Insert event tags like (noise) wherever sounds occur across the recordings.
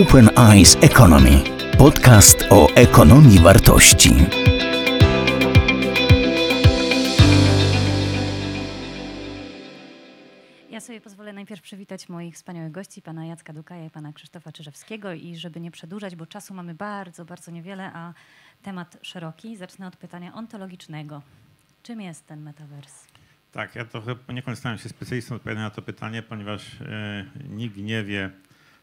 Open Eyes Economy. Podcast o ekonomii wartości. Ja sobie pozwolę najpierw przywitać moich wspaniałych gości, pana Jacka Dukaja i pana Krzysztofa Czyżewskiego i żeby nie przedłużać, bo czasu mamy bardzo, bardzo niewiele, a temat szeroki, zacznę od pytania ontologicznego. Czym jest ten metavers? Tak, ja trochę poniekąd stałem się specjalistą odpowiadania na to pytanie, ponieważ e, nikt nie wie,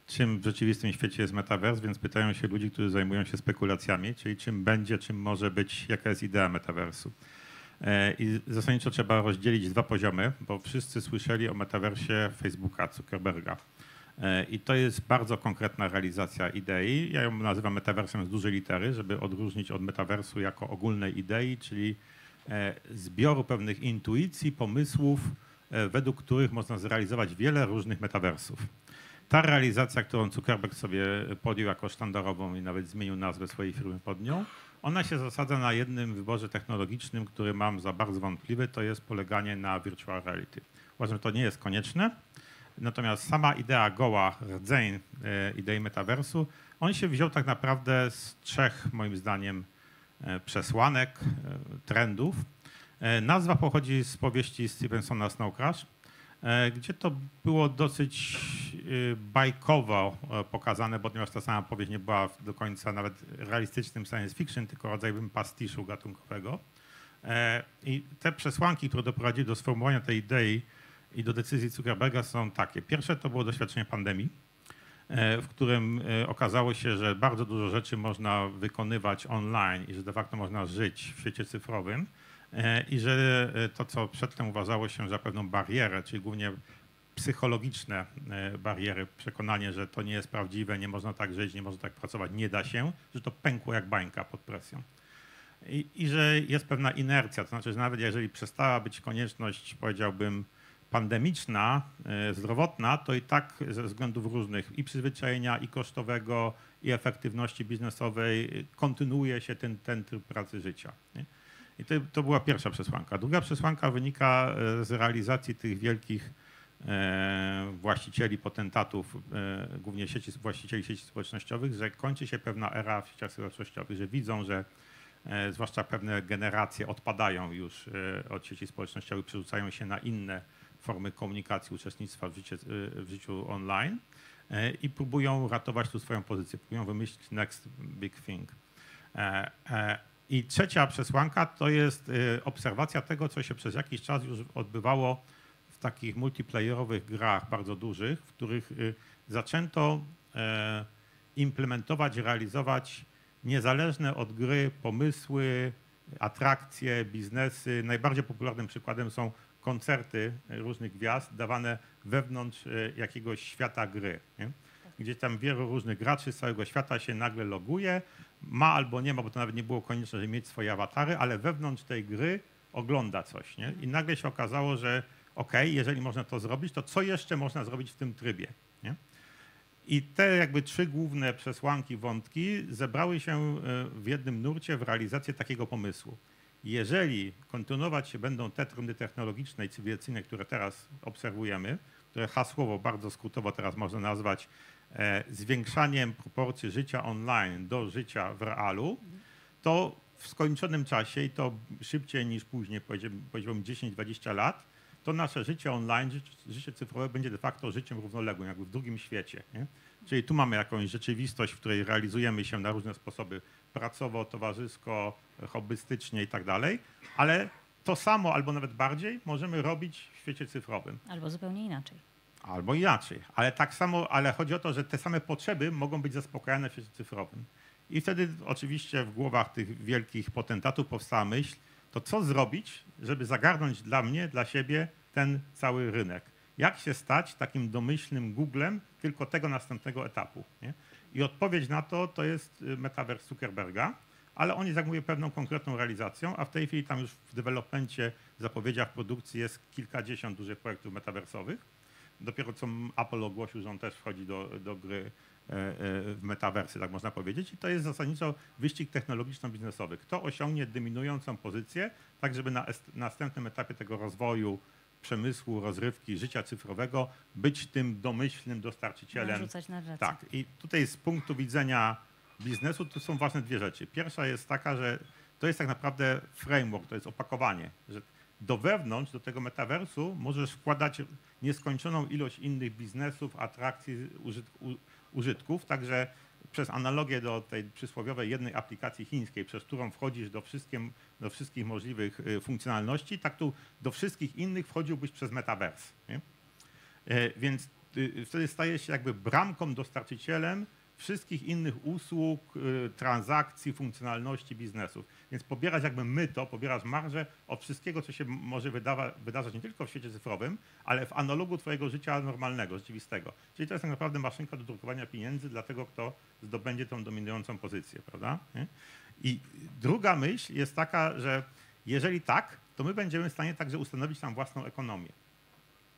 czym w rzeczywistym świecie jest metavers, więc pytają się ludzi, którzy zajmują się spekulacjami, czyli czym będzie, czym może być, jaka jest idea metaversu. E, I zasadniczo trzeba rozdzielić dwa poziomy, bo wszyscy słyszeli o metaversie Facebooka, Zuckerberga. E, I to jest bardzo konkretna realizacja idei. Ja ją nazywam metaversem z dużej litery, żeby odróżnić od metaversu jako ogólnej idei, czyli e, zbioru pewnych intuicji, pomysłów, według których można zrealizować wiele różnych metaversów. Ta realizacja, którą Zuckerberg sobie podjął jako sztandarową i nawet zmienił nazwę swojej firmy pod nią, ona się zasadza na jednym wyborze technologicznym, który mam za bardzo wątpliwy, to jest poleganie na virtual reality. Uważam, że to nie jest konieczne, natomiast sama idea goła, rdzeń e, idei metaversu, on się wziął tak naprawdę z trzech, moim zdaniem, e, przesłanek, e, trendów. Nazwa pochodzi z powieści Stevensona Snow Crash, gdzie to było dosyć e, bajkowo e, pokazane, ponieważ ta sama powieść nie była do końca nawet realistycznym science fiction, tylko rodzajem pastiszu gatunkowego. E, I te przesłanki, które doprowadziły do sformułowania tej idei i do decyzji Zuckerberga są takie. Pierwsze to było doświadczenie pandemii, e, w którym e, okazało się, że bardzo dużo rzeczy można wykonywać online i że de facto można żyć w świecie cyfrowym e, i że e, to, co przedtem uważało się za pewną barierę, czyli głównie psychologiczne e, bariery, przekonanie, że to nie jest prawdziwe, nie można tak żyć, nie można tak pracować, nie da się, że to pękło jak bańka pod presją. I, I że jest pewna inercja, to znaczy, że nawet jeżeli przestała być konieczność, powiedziałbym, pandemiczna, e, zdrowotna, to i tak ze względów różnych i przyzwyczajenia, i kosztowego, i efektywności biznesowej e, kontynuuje się ten, ten tryb pracy życia. Nie? I to, to była pierwsza przesłanka. Druga przesłanka wynika e, z realizacji tych wielkich właścicieli, potentatów, głównie sieci, właścicieli sieci społecznościowych, że kończy się pewna era w sieciach społecznościowych, że widzą, że zwłaszcza pewne generacje odpadają już od sieci społecznościowych, przerzucają się na inne formy komunikacji, uczestnictwa w, życie, w życiu online e, i próbują ratować tu swoją pozycję, próbują wymyślić next big thing. E, e, I trzecia przesłanka to jest obserwacja tego, co się przez jakiś czas już odbywało w takich multiplayerowych grach bardzo dużych, w których e, zaczęto implementować, realizować niezależne od gry pomysły, atrakcje, biznesy. Najbardziej popularnym przykładem są koncerty różnych gwiazd dawane wewnątrz e, jakiegoś świata gry, nie? gdzie tam wielu różnych graczy z całego świata się nagle loguje, ma albo nie ma, bo to nawet nie było konieczne, żeby mieć swoje awatary, ale wewnątrz tej gry ogląda coś. Nie? I nagle się okazało, że ok, jeżeli można to zrobić, to co jeszcze można zrobić w tym trybie? Nie? I te jakby trzy główne przesłanki, wątki zebrały się e, w jednym nurcie w realizację takiego pomysłu. Jeżeli kontynuować się będą te trendy technologiczne i cywilizacyjne, które teraz obserwujemy, które hasłowo, bardzo skrótowo teraz można nazwać e, zwiększaniem proporcji życia online do życia w realu, to w skończonym czasie i to szybciej niż później, powiedziałbym powiedziałbym 10-20 lat, to nasze życie online, życie cyfrowe będzie de facto życiem równoległym, jakby w drugim świecie. Nie? Czyli tu mamy jakąś rzeczywistość, w której realizujemy się na różne sposoby pracowo, towarzysko, hobbystycznie i tak dalej, ale to samo albo nawet bardziej możemy robić w świecie cyfrowym. Albo zupełnie inaczej. Albo inaczej. Ale tak samo, ale chodzi o to, że te same potrzeby mogą być zaspokajane w świecie cyfrowym. I wtedy oczywiście w głowach tych wielkich potentatów powstała myśl, to co zrobić, żeby zagarnąć dla mnie, dla siebie ten cały rynek? Jak się stać takim domyślnym Googlem tylko tego następnego etapu? Nie? I odpowiedź na to to jest y, metaverse Zuckerberga, ale on jest, jak mówię, pewną konkretną realizacją, a w tej chwili tam już w developmencie, w zapowiedziach produkcji jest kilkadziesiąt dużych projektów metaversowych. Dopiero co Apple ogłosił, że on też wchodzi do, do gry e, e, w metaversy, tak można powiedzieć. I to jest zasadniczo wyścig technologiczno-biznesowy. Kto osiągnie dominującą pozycję, tak żeby na następnym etapie tego rozwoju przemysłu, rozrywki, życia cyfrowego, być tym domyślnym dostarczycielem. Tak. I tutaj z punktu widzenia biznesu tu są ważne dwie rzeczy. Pierwsza jest taka, że to jest tak naprawdę framework, to jest opakowanie, że do wewnątrz, do tego metaversu możesz wkładać nieskończoną ilość innych biznesów, atrakcji, użytków, także przez analogię do tej przysłowiowej jednej aplikacji chińskiej, przez którą wchodzisz do, do wszystkich możliwych y, funkcjonalności, tak tu do wszystkich innych wchodziłbyś przez metavers. E, Więc y, wtedy stajesz się jakby bramką, dostarczycielem wszystkich innych usług, y, transakcji, funkcjonalności biznesów. Więc pobierasz jakby myto, pobierasz marżę od wszystkiego, co się może wydawa, wydarzać nie tylko w świecie cyfrowym, ale w analogu twojego życia normalnego, rzeczywistego. Czyli to jest tak naprawdę maszynka do drukowania pieniędzy dla tego, kto zdobędzie tą dominującą pozycję, prawda? I druga myśl jest taka, że jeżeli tak, to my będziemy w stanie także ustanowić tam własną ekonomię.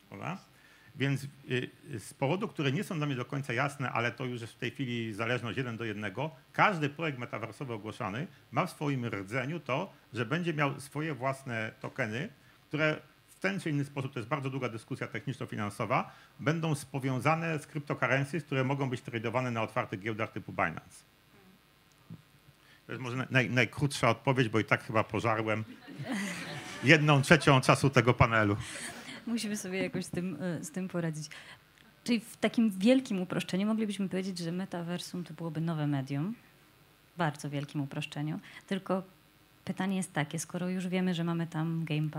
Prawda? Więc y, z powodu, które nie są dla mnie do końca jasne, ale to już jest w tej chwili zależność jeden do jednego, każdy projekt metaversowy ogłoszony ma w swoim rdzeniu to, że będzie miał swoje własne tokeny, które w ten czy inny sposób, to jest bardzo długa dyskusja techniczno-finansowa, będą powiązane z cryptocurrencies, które mogą być tradowane na otwartych giełdach typu Binance. To jest może naj, najkrótsza odpowiedź, bo i tak chyba pożarłem jedną trzecią czasu tego panelu. Musimy sobie jakoś z tym, y, z tym poradzić. Czyli w takim wielkim uproszczeniu moglibyśmy powiedzieć, że metaversum to byłoby nowe medium, bardzo wielkim uproszczeniu, tylko pytanie jest takie, skoro już wiemy, że mamy tam game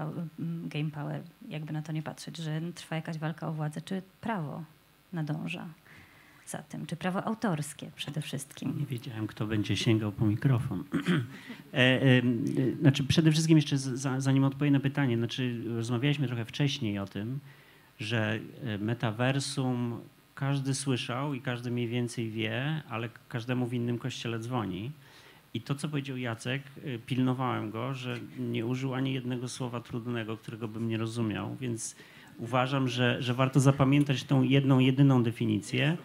game power jakby na to nie patrzeć, że trwa jakaś walka o władzę, czy prawo nadąża tym, czy prawo autorskie przede wszystkim? Nie wiedziałem, kto będzie sięgał po mikrofon. (clears throat) e, e, e, znaczy, przede wszystkim jeszcze za, zanim odpowiem na pytanie, znaczy rozmawialiśmy trochę wcześniej o tym, że metaversum każdy słyszał i każdy mniej więcej wie, ale każdemu w innym kościele dzwoni. I to, co powiedział Jacek, pilnowałem go, że nie użył ani jednego słowa trudnego, którego bym nie rozumiał, więc uważam, że, że warto zapamiętać tą jedną, jedyną definicję.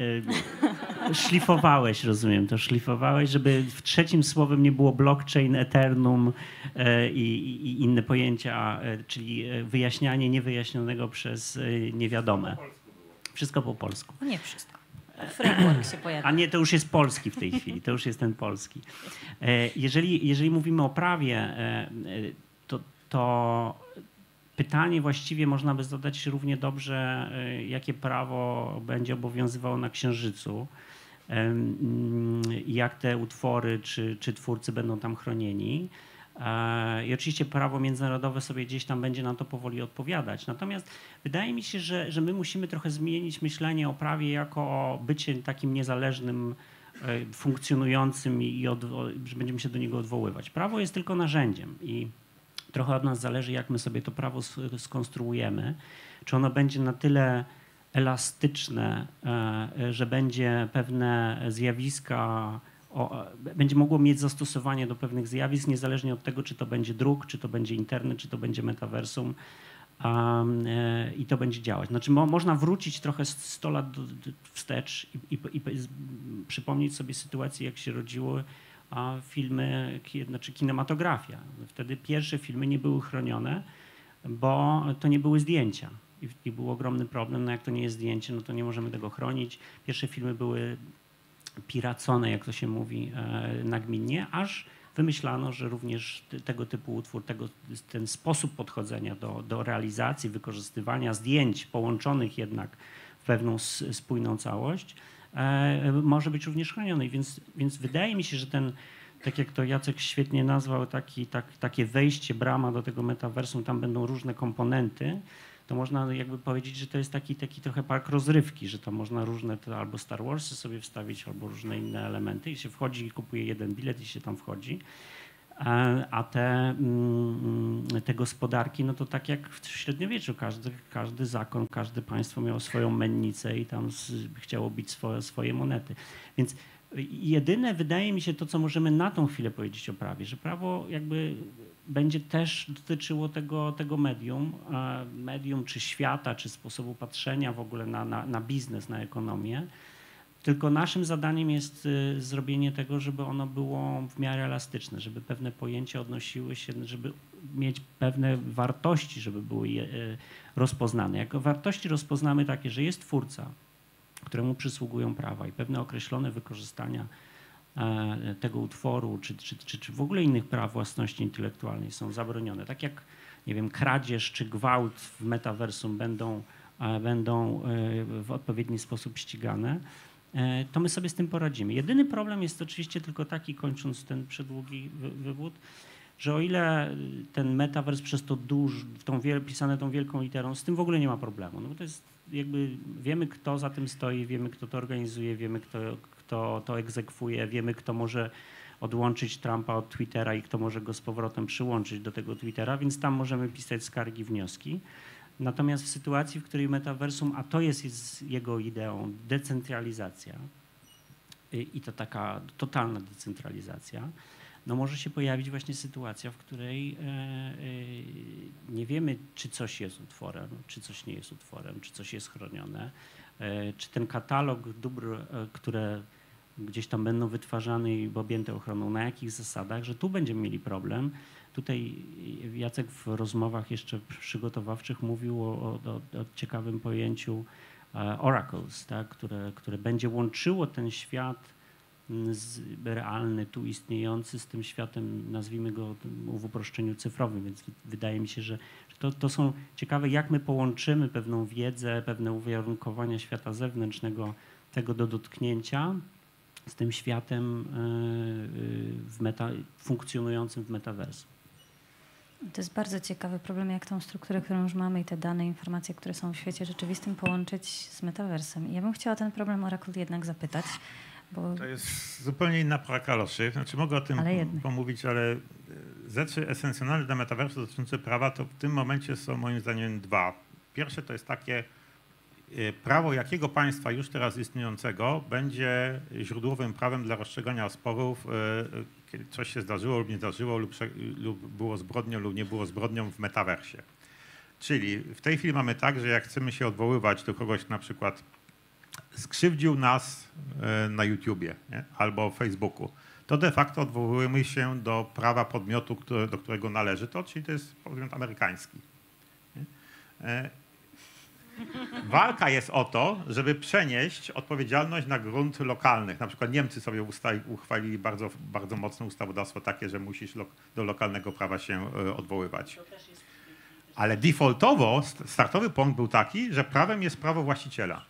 E, Szlifowałeś, rozumiem, to szlifowałeś, żeby w trzecim słowem nie było blockchain, Eternum e, i, i, inne pojęcia, e, czyli wyjaśnianie niewyjaśnionego przez niewiadome. Wszystko po polsku. Nie wszystko. Framework się pojawia. A nie, to już jest polski w tej chwili, to już jest ten polski. E, Jeżeli, jeżeli mówimy o prawie, e, e, to, to pytanie właściwie można by zadać równie dobrze, e, jakie prawo będzie obowiązywało na Księżycu. Em, Jak te utwory czy, czy twórcy będą tam chronieni. E, I oczywiście prawo międzynarodowe sobie gdzieś tam będzie na to powoli odpowiadać. Natomiast wydaje mi się, że, że my musimy trochę zmienić myślenie o prawie jako o bycie takim niezależnym, e, funkcjonującym i, odwo- że będziemy się do niego odwoływać. Prawo jest tylko narzędziem i trochę od nas zależy, jak my sobie to prawo skonstruujemy. Czy ono będzie na tyle elastyczne, e, że będzie pewne zjawiska, e, będzie mogło mieć zastosowanie do pewnych zjawisk, niezależnie od tego, czy to będzie druk, czy to będzie internet, czy to będzie metaversum. Um, e, I to będzie działać. Znaczy, mo, można wrócić trochę 100 lat wstecz i, i, i przypomnieć sobie sytuację, jak się rodziły a, filmy, znaczy kinematografia. Wtedy pierwsze filmy nie były chronione, bo to nie były zdjęcia. I, I był ogromny problem, no jak to nie jest zdjęcie, no to nie możemy tego chronić. Pierwsze filmy były piracone, jak to się mówi, e, nagminnie, aż wymyślano, że również tego typu utwór, tego, ten sposób podchodzenia do, do realizacji, wykorzystywania zdjęć połączonych jednak w pewną spójną całość, może być również chroniony. Więc, więc wydaje mi się, że ten, tak jak to Jacek świetnie nazwał, taki, tak, takie wejście, brama do tego metaversum, tam będą różne komponenty, to można jakby powiedzieć, że to jest taki, taki trochę park rozrywki, że to można różne te, albo Star Warsy sobie wstawić, albo różne inne elementy i się wchodzi i kupuje jeden bilet i się tam wchodzi. A- te, mm, te gospodarki, no to tak jak w średniowieczu, każdy, każdy zakon, każde państwo miało swoją mennicę i tam z, chciało bić swoje, swoje monety. Więc jedyne wydaje mi się to, co możemy na tą chwilę powiedzieć o prawie, że prawo jakby będzie też dotyczyło tego, tego medium, medium czy świata, czy sposobu patrzenia w ogóle na, na, na biznes, na ekonomię. Tylko naszym zadaniem jest y, zrobienie tego, żeby ono było w miarę elastyczne, żeby pewne pojęcia odnosiły się, żeby mieć pewne wartości, żeby były je, y, rozpoznane. Jako wartości rozpoznamy takie, że jest twórca, któremu przysługują prawa i pewne określone wykorzystania e, tego utworu, czy, czy, czy, czy w ogóle innych praw własności intelektualnej są zabronione. Tak jak, nie wiem, kradzież czy gwałt w metaversum będą, e, będą e, w odpowiedni sposób ścigane, to my sobie z tym poradzimy. Jedyny problem jest oczywiście tylko taki, kończąc ten przedługi wy- wywód, że o ile ten metavers przez to duż, tą wiel, pisane tą wielką literą, z tym w ogóle nie ma problemu. No bo to jest jakby, wiemy kto za tym stoi, wiemy kto to organizuje, wiemy kto, kto to egzekwuje, wiemy kto może odłączyć Trumpa od Twittera i kto może go z powrotem przyłączyć do tego Twittera, więc tam możemy pisać skargi, wnioski. Natomiast w sytuacji, w której metaversum, a to jest, jego ideą, decentralizacja y, i to taka totalna decentralizacja, no może się pojawić właśnie sytuacja, w której e, e, nie wiemy, czy coś jest utworem, czy coś nie jest utworem, czy coś jest chronione, e, czy ten katalog dóbr, które gdzieś tam będą wytwarzane i objęte ochroną, na jakich zasadach, że tu będziemy mieli problem. Tutaj Jacek w rozmowach jeszcze przygotowawczych mówił o, o, o, ciekawym pojęciu e, oracles, tak, które, które będzie łączyło ten świat m, z, realny, tu istniejący z tym światem, nazwijmy go w uproszczeniu cyfrowym, więc wydaje mi się, że że to, to są ciekawe, jak my połączymy pewną wiedzę, pewne uwarunkowania świata zewnętrznego, tego do dotknięcia z tym światem e, e, w meta, funkcjonującym w metaversum. To jest bardzo ciekawy problem, jak tą strukturę, którą już mamy i te dane, informacje, które są w świecie rzeczywistym połączyć z metaversem. Ja bym chciała ten problem Oracle jednak zapytać, bo To jest zupełnie inna para kaloszy. Znaczy mogę o tym Ale pomówić, ale e, rzeczy esencjonalne dla metaversu dotyczące prawa to w tym momencie są moim zdaniem dwa. Pierwsze to jest takie e, prawo jakiego państwa już teraz istniejącego będzie źródłowym prawem dla rozstrzygania sporów, e, kiedy coś się zdarzyło lub nie zdarzyło lub, lub było zbrodnią lub nie było zbrodnią w metaversie. Czyli w tej chwili mamy tak, że jak chcemy się odwoływać do kogoś na przykład skrzywdził nas e, na YouTubie nie? albo Facebooku, to de facto odwołujemy się do prawa podmiotu, do którego należy to, czyli to jest podmiot amerykański. Walka jest o to, żeby przenieść odpowiedzialność na grunt lokalnych. Na przykład Niemcy sobie uchwalili bardzo, bardzo mocne ustawodawstwo takie, że musisz do lokalnego prawa się e, odwoływać. Ale defaultowo st- startowy punkt był taki, że prawem jest prawo właściciela.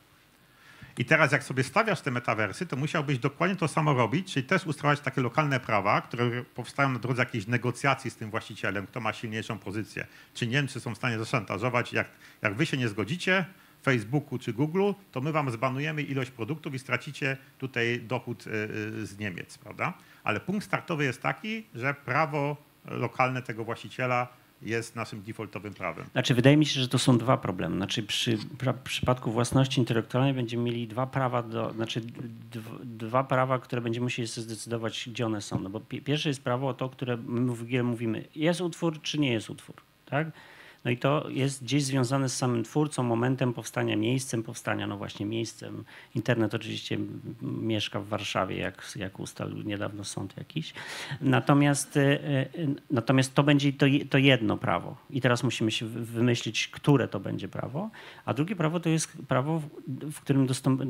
I teraz jak sobie stawiasz te metawersy, to musiałbyś dokładnie to samo robić, czyli też ustalić takie lokalne prawa, które powstają na drodze jakiejś negocjacji z tym właścicielem, kto ma silniejszą pozycję. Czy Niemcy są w stanie zaszantażować, jak, jak wy się nie zgodzicie, Facebooku czy Google, to my wam zbanujemy ilość produktów i stracicie tutaj dochód y, y, z Niemiec, prawda? Ale punkt startowy jest taki, że prawo lokalne tego właściciela jest naszym defaultowym prawem. Znaczy, wydaje mi się, że to są dwa problemy. Znaczy, przy pra, przypadku własności intelektualnej będziemy mieli dwa prawa, do, znaczy dw, dwa prawa, które będziemy musieli sobie zdecydować, gdzie one są. No bo pi- pierwsze jest prawo o to, które my w ogóle mówimy, jest utwór, czy nie jest utwór. Tak? No i to jest gdzieś związane z samym twórcą, momentem powstania, miejscem powstania, no właśnie miejscem. Internet oczywiście mieszka w Warszawie, jak, jak ustalił niedawno sąd jakiś. Natomiast, e, e, natomiast to będzie to, to jedno prawo. I teraz musimy się wy- wymyślić, które to będzie prawo. A drugie prawo to jest prawo, w, którym dostąp,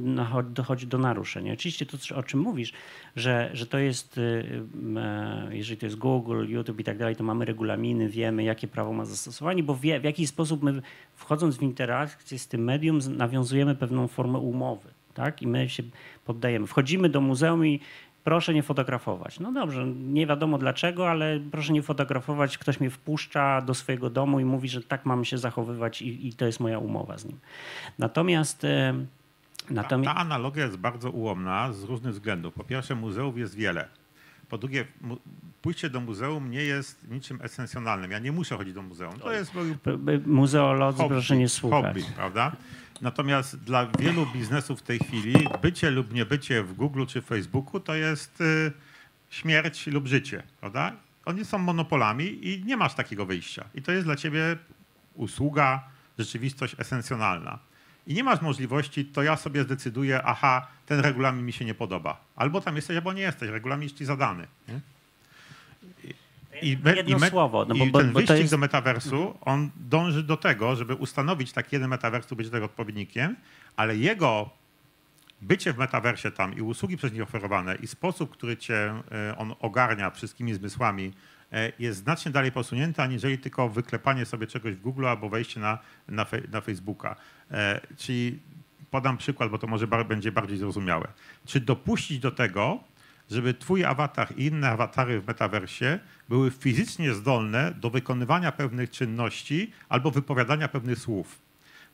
dochodzi do naruszenia. Oczywiście to, o czym mówisz, że, że to jest, y, e, jeżeli to jest Google, YouTube i tak dalej, to mamy regulaminy, wiemy, jakie prawo ma zastosowanie, bo wie, w jaki sposób my wchodząc w interakcję z tym medium nawiązujemy pewną formę umowy. Tak? I my się poddajemy. Wchodzimy do muzeum i proszę nie fotografować. No dobrze, nie wiadomo dlaczego, ale proszę nie fotografować. Ktoś mnie wpuszcza do swojego domu i mówi, że tak mam się zachowywać i, i to jest moja umowa z nim. Natomiast... e, Ta, natomiast ta analogia jest bardzo ułomna z różnych względów. Po pierwsze, muzeów jest wiele. Po drugie, mu, pójście do muzeum nie jest niczym esencjonalnym. Ja nie muszę chodzić do muzeum. To jest muzeolodzy, hobby, proszę nie słuchać. hobby, prawda? Natomiast dla wielu biznesów w tej chwili bycie lub niebycie w Google czy Facebooku to jest y, śmierć lub życie, prawda? Oni są monopolami i nie masz takiego wyjścia. I to jest dla ciebie usługa, rzeczywistość esencjonalna. I nie masz możliwości, to ja sobie zdecyduję, aha, ten regulamin mi się nie podoba. Albo tam jesteś, albo nie jesteś. Regulamin jest ci zadany. Nie? I, me- Jedno i me- słowo, no bo- i ten bo wyścig jest- do metaversu, on dąży do tego, żeby ustanowić taki jeden metavers, który będzie tego odpowiednikiem, ale jego bycie w metaversie tam i usługi przez nich oferowane i sposób, który cię e, on ogarnia wszystkimi zmysłami e, jest znacznie dalej posunięty, aniżeli tylko wyklepanie sobie czegoś w Google albo wejście na, na, na Facebooka. E, Czyli podam przykład, bo to może będzie bardziej zrozumiałe. Czy dopuścić do tego, żeby twój awatar i inne awatary w metaversie były fizycznie zdolne do wykonywania pewnych czynności albo wypowiadania pewnych słów?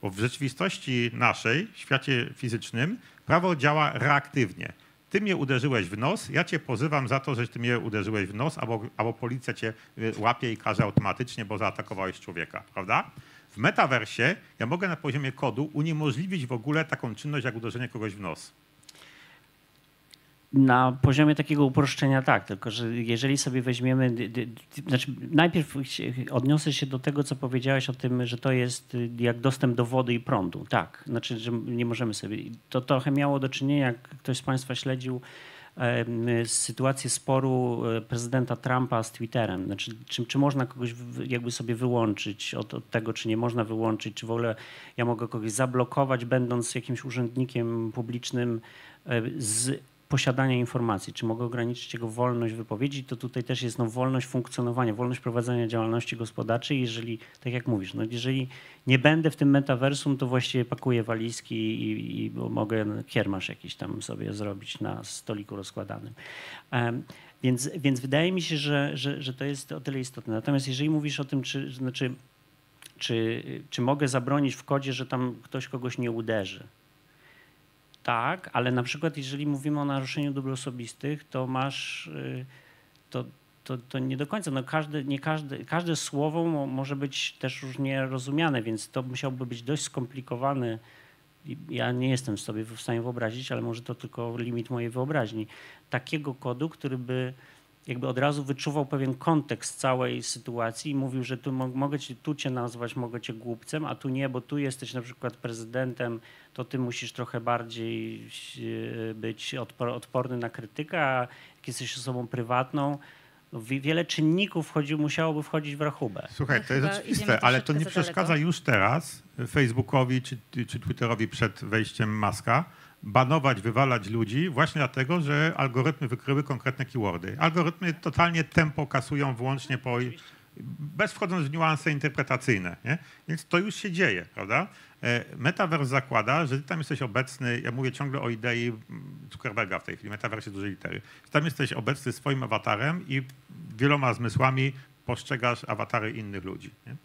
Bo w rzeczywistości naszej, w świecie fizycznym, prawo działa reaktywnie. Ty mnie uderzyłeś w nos, ja cię pozywam za to, że ty mnie uderzyłeś w nos, albo, albo policja cię y, łapie i karze automatycznie, bo zaatakowałeś człowieka, prawda? W metaversie ja mogę na poziomie kodu uniemożliwić w ogóle taką czynność, jak uderzenie kogoś w nos. Na poziomie takiego uproszczenia tak, tylko że jeżeli sobie weźmiemy, znaczy najpierw odniosę się do tego, co powiedziałeś o tym, że to jest jak dostęp do wody i prądu. Tak, znaczy, że nie możemy sobie. To trochę miało do czynienia, jak ktoś z Państwa śledził sytuację sporu e, prezydenta Trumpa z Twitterem. Znaczy, czy, czy można kogoś jakby sobie wyłączyć od, od tego, czy nie można wyłączyć, czy w ogóle ja mogę kogoś zablokować, będąc jakimś urzędnikiem publicznym e, z posiadania informacji, czy mogę ograniczyć jego wolność wypowiedzi, to tutaj też jest no, wolność funkcjonowania, wolność prowadzenia działalności gospodarczej. Jeżeli, tak jak mówisz, no, jeżeli nie będę w tym metaversum, to właściwie pakuję walizki i, i mogę kiermasz jakiś tam sobie zrobić na stoliku rozkładanym. Em, Więc, więc wydaje mi się, że, że, że to jest o tyle istotne. Natomiast jeżeli mówisz o tym, czy, znaczy, czy, czy mogę zabronić w kodzie, że tam ktoś kogoś nie uderzy, tak, ale na przykład jeżeli mówimy o naruszeniu dóbr osobistych, to masz, y, to, to, to nie do końca, no każde, nie każde, każde słowo mo, może być też różnie rozumiane, więc to musiałby być dość skomplikowany. Ja nie jestem sobie w stanie wyobrazić, ale może to tylko limit mojej wyobraźni. Takiego kodu, który by jakby od razu wyczuwał pewien kontekst całej sytuacji i mówił, że tu mo- mogę cię, tu cię nazwać, mogę cię głupcem, a tu nie, bo tu jesteś na przykład prezydentem, to ty musisz trochę bardziej e, być odpo- odporny na krytykę, a jak jesteś osobą prywatną, wi- wiele czynników wchodzi, musiałoby wchodzić w rachubę. Słuchaj, to jest oczywiste, ale to nie za przeszkadza daleko. już teraz Facebookowi czy, czy Twitterowi przed wejściem Maska banować, wywalać ludzi właśnie dlatego, że algorytmy wykryły konkretne keywordy. Algorytmy totalnie tempo kasują wyłącznie po... bez wchodząc w niuanse interpretacyjne. Nie? Więc to już się dzieje, prawda? E, Metaverse zakłada, że ty tam jesteś obecny, ja mówię ciągle o idei Zuckerberga w tej chwili, Metaverse dużej litery. Tam jesteś obecny swoim awatarem i wieloma zmysłami postrzegasz awatary innych ludzi. Nie?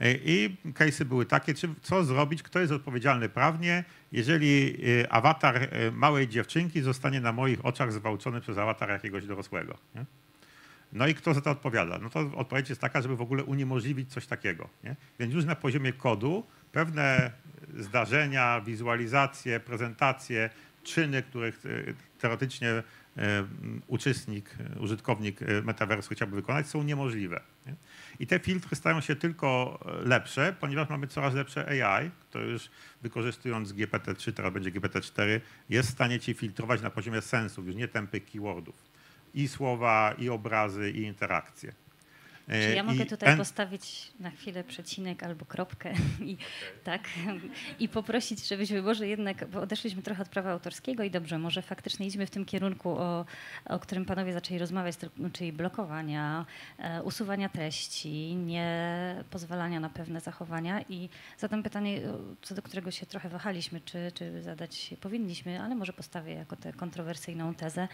E, I case'y były takie, czy, co zrobić, kto jest odpowiedzialny prawnie, jeżeli e, awatar e, małej dziewczynki zostanie na moich oczach zwałczony przez awatar jakiegoś dorosłego. Nie? No i kto za to odpowiada? No to odpowiedź jest taka, żeby w ogóle uniemożliwić coś takiego. Nie? Więc już na poziomie kodu pewne zdarzenia, wizualizacje, prezentacje, czyny, których teoretycznie uczestnik, użytkownik metaversu chciałby wykonać, są niemożliwe. Nie? I te filtry stają się tylko e, lepsze, ponieważ mamy coraz lepsze AI, które już wykorzystując GPT-3, teraz będzie GPT-4, jest w stanie ci filtrować na poziomie sensów, już nie tępych keywordów. I słowa, i obrazy, i interakcje. E, Czy ja mogę tutaj en- postawić na chwilę przecinek albo kropkę? (laughs) I tak. I poprosić, żebyśmy może jednak, bo odeszliśmy trochę od prawa autorskiego i dobrze, może faktycznie idźmy w tym kierunku, o, o którym panowie zaczęli rozmawiać, czyli blokowania, e, usuwania treści, nie pozwalania na pewne zachowania. I zadam pytanie, o, co do którego się trochę wahaliśmy, czy, czy zadać powinniśmy, ale może postawię jako tę kontrowersyjną tezę,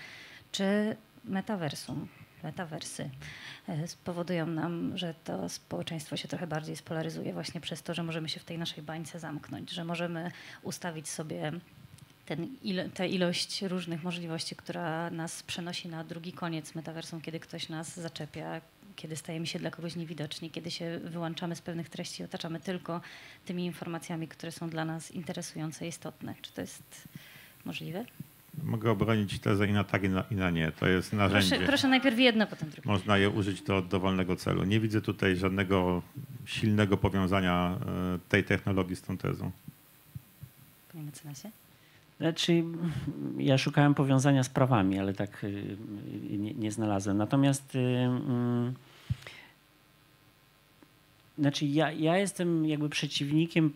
czy metaversum, metaversy e, spowodują nam, że to społeczeństwo się trochę bardziej spolaryzuje właśnie przez to, że możemy się w tej naszej bańce zamknąć, że możemy ustawić sobie ten ilo, tę ilość różnych możliwości, która nas przenosi na drugi koniec metaversum, kiedy ktoś nas zaczepia, kiedy stajemy się dla kogoś niewidoczni, kiedy się wyłączamy z pewnych treści i otaczamy tylko tymi informacjami, które są dla nas interesujące, istotne. Czy to jest możliwe? Mogę obronić tezę i na tak, i na, i na nie. To jest narzędzie. Proszę, proszę najpierw jedno, potem drugie. Można je użyć do dowolnego celu. Nie widzę tutaj żadnego silnego powiązania e, tej technologii z tą tezą. panie mecenasie? Znaczy, ja szukałem powiązania z prawami, ale tak y, nie, nie znalazłem. Natomiast y, mm, znaczy ja, ja jestem jakby przeciwnikiem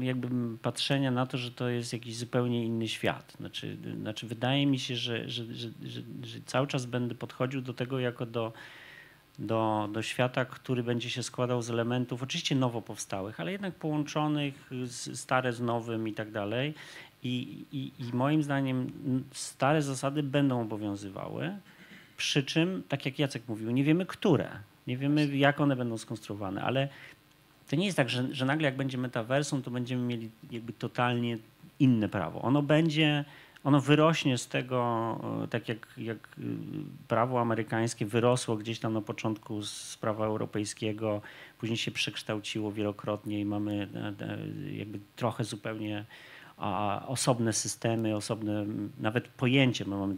jakby patrzenia na to, że to jest jakiś zupełnie inny świat. Znaczy, znaczy wydaje mi się, że, że, że, że, że cały czas będę podchodził do tego jako do, do, do świata, który będzie się składał z elementów oczywiście nowo powstałych, ale jednak połączonych, z, stare z nowym i tak dalej. I, i, I moim zdaniem stare zasady będą obowiązywały, przy czym, tak jak Jacek mówił, nie wiemy które, nie wiemy jak one będą skonstruowane, ale to nie jest tak, że, że nagle jak będzie metaversum, to będziemy mieli jakby totalnie inne prawo. Ono będzie, ono wyrośnie z tego, e, tak jak, jak y, prawo amerykańskie wyrosło gdzieś tam na początku z prawa europejskiego, później się przekształciło wielokrotnie i mamy e, e, jakby trochę zupełnie osobne systemy, osobne nawet pojęcie. My mamy,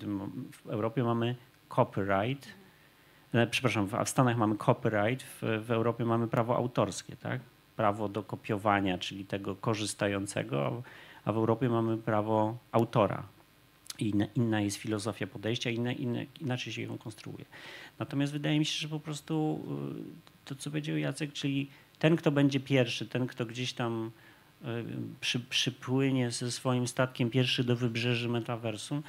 w Europie mamy copyright, e, przepraszam, w Stanach mamy copyright, w, w Europie mamy prawo autorskie, tak? prawo do kopiowania, czyli tego korzystającego, a w Europie mamy prawo autora. Inna, inna jest filozofia podejścia, inna, inna, inaczej się ją konstruuje. Natomiast wydaje mi się, że po prostu y, to, co powiedział Jacek, czyli ten, kto będzie pierwszy, ten, kto gdzieś tam przy, przypłynie ze swoim statkiem pierwszy do wybrzeży metaversum,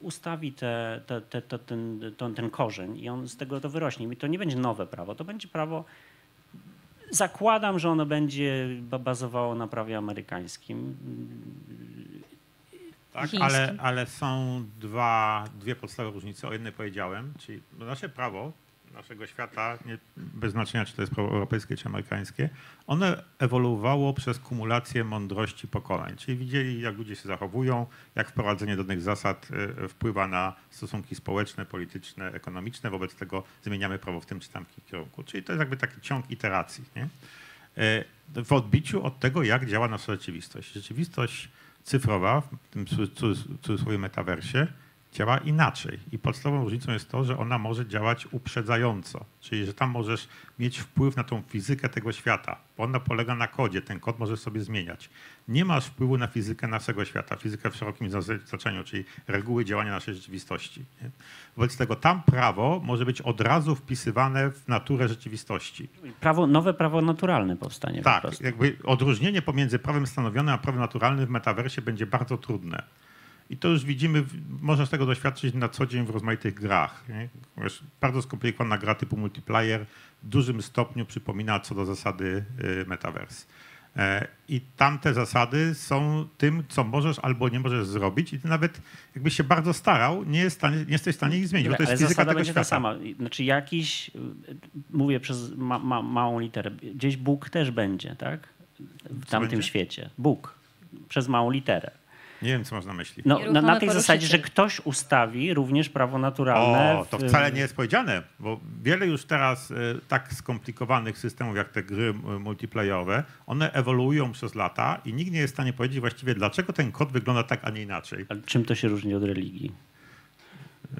ustawi te, te, te, te, ten, ten, ten korzeń i on z tego to wyrośnie. I to nie będzie nowe prawo, to będzie prawo, zakładam, że ono będzie bazowało na prawie amerykańskim. Tak, ale, ale są dwa, dwie podstawowe różnice. O jednej powiedziałem, czyli nasze prawo naszego świata, nie, bez znaczenia czy to jest prawo europejskie czy amerykańskie, one ewoluowało przez kumulację mądrości pokoleń. Czyli widzieli, jak ludzie się zachowują, jak wprowadzenie danych zasad e, wpływa na stosunki społeczne, polityczne, ekonomiczne. Wobec tego zmieniamy prawo w tym czy tamtym kierunku. Czyli to jest jakby taki ciąg iteracji. Nie? E, w odbiciu od tego, jak działa nasza rzeczywistość. Rzeczywistość cyfrowa, w tym cudzysłowie metaversie, działa inaczej. I podstawową różnicą jest to, że ona może działać uprzedzająco, czyli że tam możesz mieć wpływ na tą fizykę tego świata, bo ona polega na kodzie, ten kod możesz sobie zmieniać. Nie masz wpływu na fizykę naszego świata, fizykę w szerokim znaczeniu, czyli reguły działania naszej rzeczywistości. Nie? Wobec tego tam prawo może być od razu wpisywane w naturę rzeczywistości. Prawo, nowe prawo naturalne powstanie. Tak, jakby odróżnienie pomiędzy prawem stanowionym a prawem naturalnym w metaversie będzie bardzo trudne. I to już widzimy, można z tego doświadczyć na co dzień w rozmaitych grach. Nie? Bardzo skomplikowana gra typu multiplayer w dużym stopniu przypomina co do zasady y, metaverse. E, I tamte zasady są tym, co możesz albo nie możesz zrobić i ty nawet jakbyś się bardzo starał, nie, jest stanie, nie jesteś w stanie ich zmienić, bo to jest fizyka zasada tego będzie świata. ta sama. Znaczy jakiś, mówię przez ma, ma, małą literę, gdzieś Bóg też będzie, tak? W tamtym będzie? świecie. Bóg. Przez małą literę. Nie wiem, co masz na myśli. No, na, na tej zasadzie, że ktoś ustawi również prawo naturalne. O, to wcale nie jest powiedziane, bo wiele już teraz y, tak skomplikowanych systemów jak te gry y, multiplayerowe, one ewoluują przez lata i nikt nie jest w stanie powiedzieć właściwie, dlaczego ten kod wygląda tak, a nie inaczej. Ale czym to się różni od religii?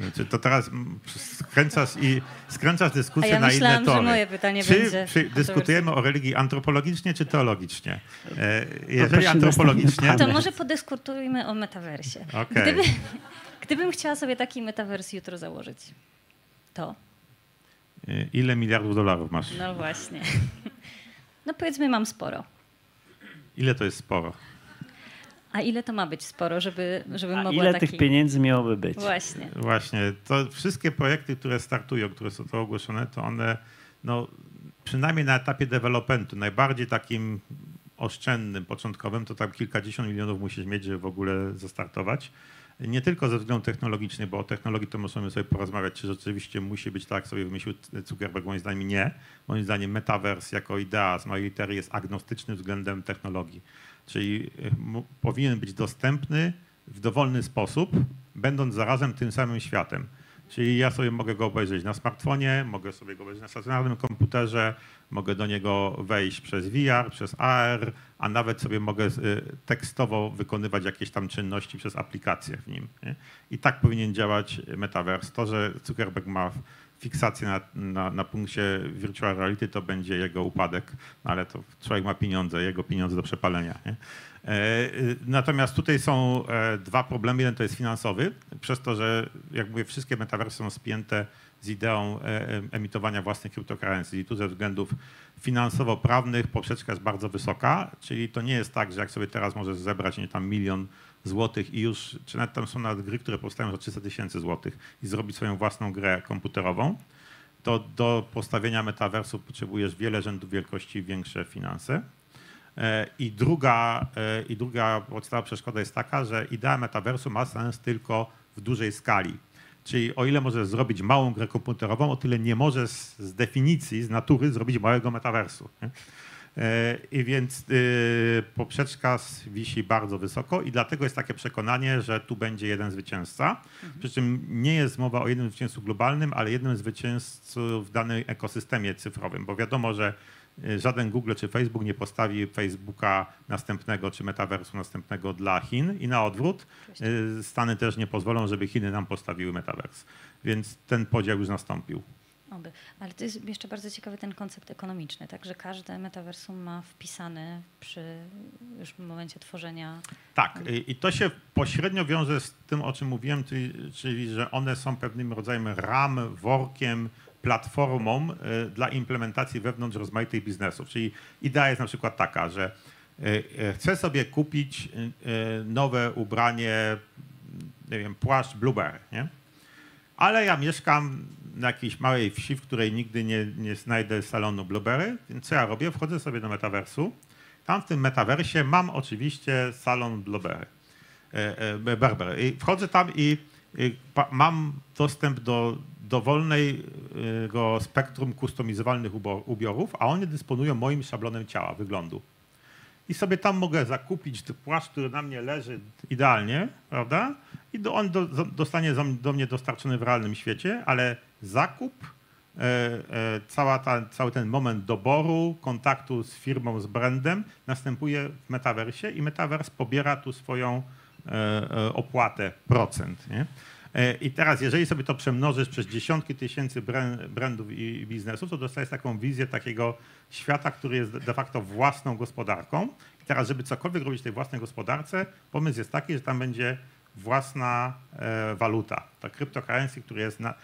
Y, Czy to teraz skręcasz i skręcasz dyskusję ja na myślałam, inne że tory. moje pytanie czy będzie przy, dyskutujemy o religii antropologicznie czy teologicznie? E, Jeżeli antropologicznie, To może podyskutujmy o metaversie. Okej. Gdyby, (laughs) gdybym chciała sobie taki metavers jutro założyć, to Y, ile miliardów dolarów masz? no właśnie. (laughs) No powiedzmy mam sporo. Ile to jest sporo? A ile to ma być sporo, żeby, żebym A mogła ile taki... tych pieniędzy miałoby być? Właśnie. Właśnie, to wszystkie projekty, które startują, które są to ogłoszone, to one, no, przynajmniej na etapie developmentu, najbardziej takim oszczędnym, początkowym, to tam kilkadziesiąt milionów musisz mieć, żeby w ogóle zastartować. Nie tylko ze względu technologicznych, bo o technologii to możemy sobie porozmawiać, czy rzeczywiście musi być tak, sobie wymyślił Zuckerberg, moim zdaniem nie. Moim zdaniem metaverse jako idea z mojej litery jest agnostyczny względem technologii. Czyli mu- powinien być dostępny w dowolny sposób, będąc zarazem tym samym światem. Czyli ja sobie mogę go obejrzeć na smartfonie, mogę sobie go obejrzeć na stacjonarnym komputerze, mogę do niego wejść przez VR, przez AR, a nawet sobie mogę y, tekstowo wykonywać jakieś tam czynności przez aplikacje w nim. Nie? I tak powinien działać metaverse. To, że Zuckerberg ma fiksację na, na, na punkcie virtual reality, to będzie jego upadek, no ale to człowiek ma pieniądze, jego pieniądze do przepalenia. Nie? Natomiast tutaj są dwa problemy. Jeden to jest finansowy, przez to, że jak mówię, wszystkie metaversy są spięte z ideą emitowania własnych kryptocurrency i tu ze względów finansowo-prawnych poprzeczka jest bardzo wysoka, czyli to nie jest tak, że jak sobie teraz możesz zebrać nie tam milion złotych i już, czy nawet tam są nawet gry, które powstają za 300 tysięcy złotych i zrobić swoją własną grę komputerową, to do postawienia metaversu potrzebujesz wiele rzędów wielkości większe finanse. E, I druga, e, I druga podstawowa przeszkoda jest taka, że idea metaversu ma sens tylko w dużej skali. Czyli o ile możesz zrobić małą grę komputerową, o tyle nie możesz z definicji, z natury zrobić małego metaversu. Nie? E, I więc poprzeczka wisi bardzo wysoko i dlatego jest takie przekonanie, że tu będzie jeden zwycięzca. Mhm. Przy czym nie jest mowa o jednym zwycięzcu globalnym, ale jednym zwycięzcu w danym ekosystemie cyfrowym, bo wiadomo, że żaden Google czy Facebook nie postawi Facebooka następnego czy metaversu następnego dla Chin i na odwrót. Y, Stany też nie pozwolą, żeby Chiny nam postawiły metavers. Więc ten podział już nastąpił. Oby. Ale to jest jeszcze bardzo ciekawy ten koncept ekonomiczny, tak, że każde metaversum ma wpisany przy już momencie tworzenia. Tak, i to się pośrednio wiąże z tym, o czym mówiłem, czyli, czyli że one są pewnym rodzajem ram, workiem, platformą e, dla implementacji wewnątrz rozmaitych biznesów. Czyli idea jest na przykład taka, że e, e, chcę sobie kupić nowe ubranie, nie wiem, płaszcz Blueberry, nie? ale ja mieszkam na jakiejś małej wsi, w której nigdy nie, nie znajdę salonu Blueberry, więc co ja robię? Wchodzę sobie do metaversu. Tam w tym metaversie mam oczywiście salon Blueberry. Berber. I wchodzę tam i, mam dostęp do dowolnego spektrum kustomizowalnych ubiorów, a one dysponują moim szablonem ciała, wyglądu. I sobie tam mogę zakupić płaszcz, który na mnie leży idealnie, prawda? I do, on do, dostanie do mnie dostarczony w realnym świecie, ale zakup, e, e, cała ta, cały ten moment doboru, kontaktu z firmą, z brandem następuje w metaversie i metavers pobiera tu swoją e, e opłatę, procent. Nie? E, I teraz, jeżeli sobie to przemnożysz przez dziesiątki tysięcy brandów i biznesów, to dostajesz taką wizję takiego świata, który jest de facto własną gospodarką. I teraz, żeby cokolwiek robić w tej własnej gospodarce, pomysł jest taki, że tam będzie własna e, waluta, ta cryptocurrency, który jest na,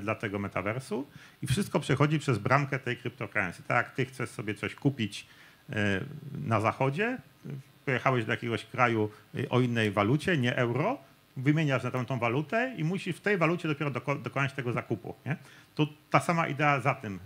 dla tego metaversu i wszystko przechodzi przez bramkę tej cryptocurrency. Tak jak ty chcesz sobie coś kupić e, na zachodzie, pojechałeś do jakiegoś kraju o innej walucie, nie euro, wymieniasz na tą, walutę i musisz w tej walucie dopiero doko, dokonać tego zakupu. Nie? Ta sama idea za tym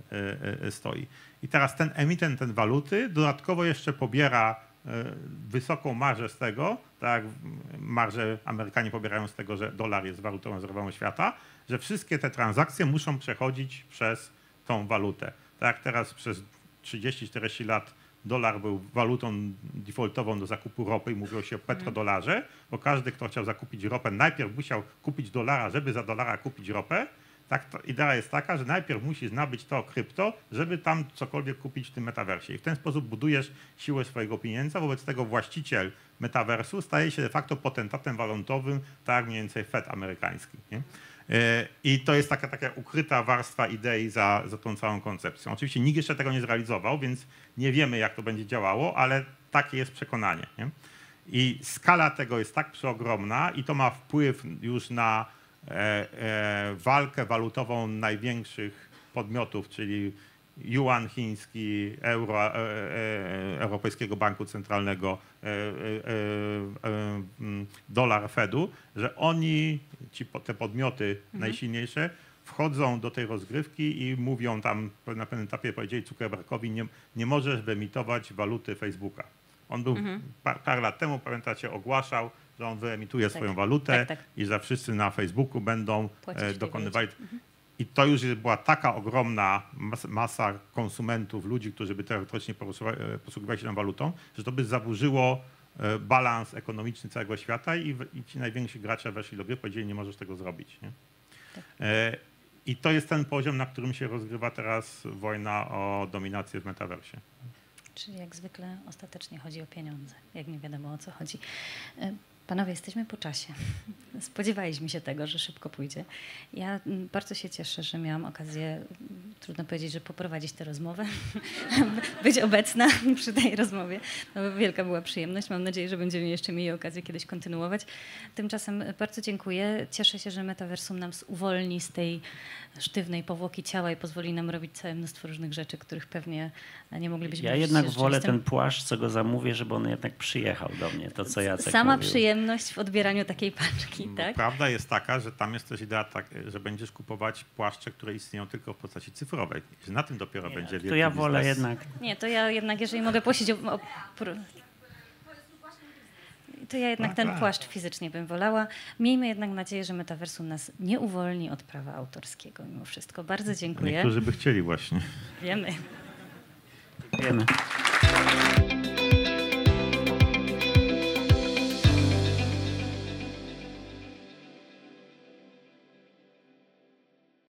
e, stoi. I teraz ten emitent ten waluty dodatkowo jeszcze pobiera E, wysoką marżę z tego, tak jak marże Amerykanie pobierają z tego, że dolar jest walutą rezerwową świata, że wszystkie te transakcje muszą przechodzić przez tą walutę. Tak teraz przez 30-40 lat dolar był walutą defaultową do zakupu ropy i mówiło się o petrodolarze, bo każdy, kto chciał zakupić ropę, najpierw musiał kupić dolara, żeby za dolara kupić ropę, tak, idea jest taka, że najpierw musisz nabyć to krypto, żeby tam cokolwiek kupić w tym metaversie. I w ten sposób budujesz siłę swojego pieniądza. Wobec tego właściciel metaversu staje się de facto potentatem walutowym, tak mniej więcej Fed amerykański. Nie? I to jest taka, taka ukryta warstwa idei za, za tą całą koncepcją. Oczywiście nikt jeszcze tego nie zrealizował, więc nie wiemy, jak to będzie działało, ale takie jest przekonanie. Nie? I skala tego jest tak przeogromna i to ma wpływ już na E, e, walkę walutową największych podmiotów, czyli yuan chiński, euro, e, Europejskiego Banku Centralnego, dolar Fedu, że oni, ci, te podmioty mhm. najsilniejsze, wchodzą do tej rozgrywki i mówią tam na pewnym etapie, powiedzieli Zuckerbergowi, nie, nie możesz wyemitować waluty Facebooka. On był mhm. par, parę lat temu, pamiętacie, ogłaszał, że on wyemituje tak, swoją walutę tak, tak. i że wszyscy na Facebooku będą e, dokonywali. Mhm. I to już była taka ogromna masa konsumentów, ludzi, którzy by teoretycznie e, posługiwali się tą walutą, że to by zaburzyło e, balans ekonomiczny całego świata i, i ci najwięksi gracze weszli do gry, powiedzieli, nie możesz tego zrobić. Nie? Tak. I to jest ten poziom, na którym się rozgrywa teraz wojna o dominację w metaversie. Czyli jak zwykle ostatecznie chodzi o pieniądze, jak nie wiadomo o co chodzi. Panowie, jesteśmy po czasie. Spodziewaliśmy się tego, że szybko pójdzie. Ja mm, bardzo się cieszę, że miałam okazję trudno powiedzieć, że poprowadzić tę rozmowę, (laughs) być obecna (laughs) przy tej rozmowie. No, wielka była przyjemność. Mam nadzieję, że będziemy jeszcze mieli okazję kiedyś kontynuować. Tymczasem bardzo dziękuję. Cieszę się, że metaversum nam uwolni z tej sztywnej powłoki ciała i pozwoli nam robić całe mnóstwo różnych rzeczy, których pewnie nie moglibyśmy Ja jednak wolę ten płaszcz, co go zamówię, żeby on jednak przyjechał do mnie, to co Jacek Sama mówił. przyjemność w odbieraniu takiej paczki, Bo tak? Prawda jest taka, że tam jest też idea, tak, że będziesz kupować płaszcze, które istnieją tylko w postaci cyfrowej. Że na tym dopiero będzie wielki To ja wolę biznes. jednak Nie, to ja jednak, jeżeli mogę prosić o... o. To ja jednak No ten tak. płaszcz fizycznie bym wolała. Miejmy jednak nadzieję, że metaversum nas nie uwolni od prawa autorskiego mimo wszystko. Bardzo dziękuję. Niektórzy by chcieli właśnie. Wiemy. wiemy.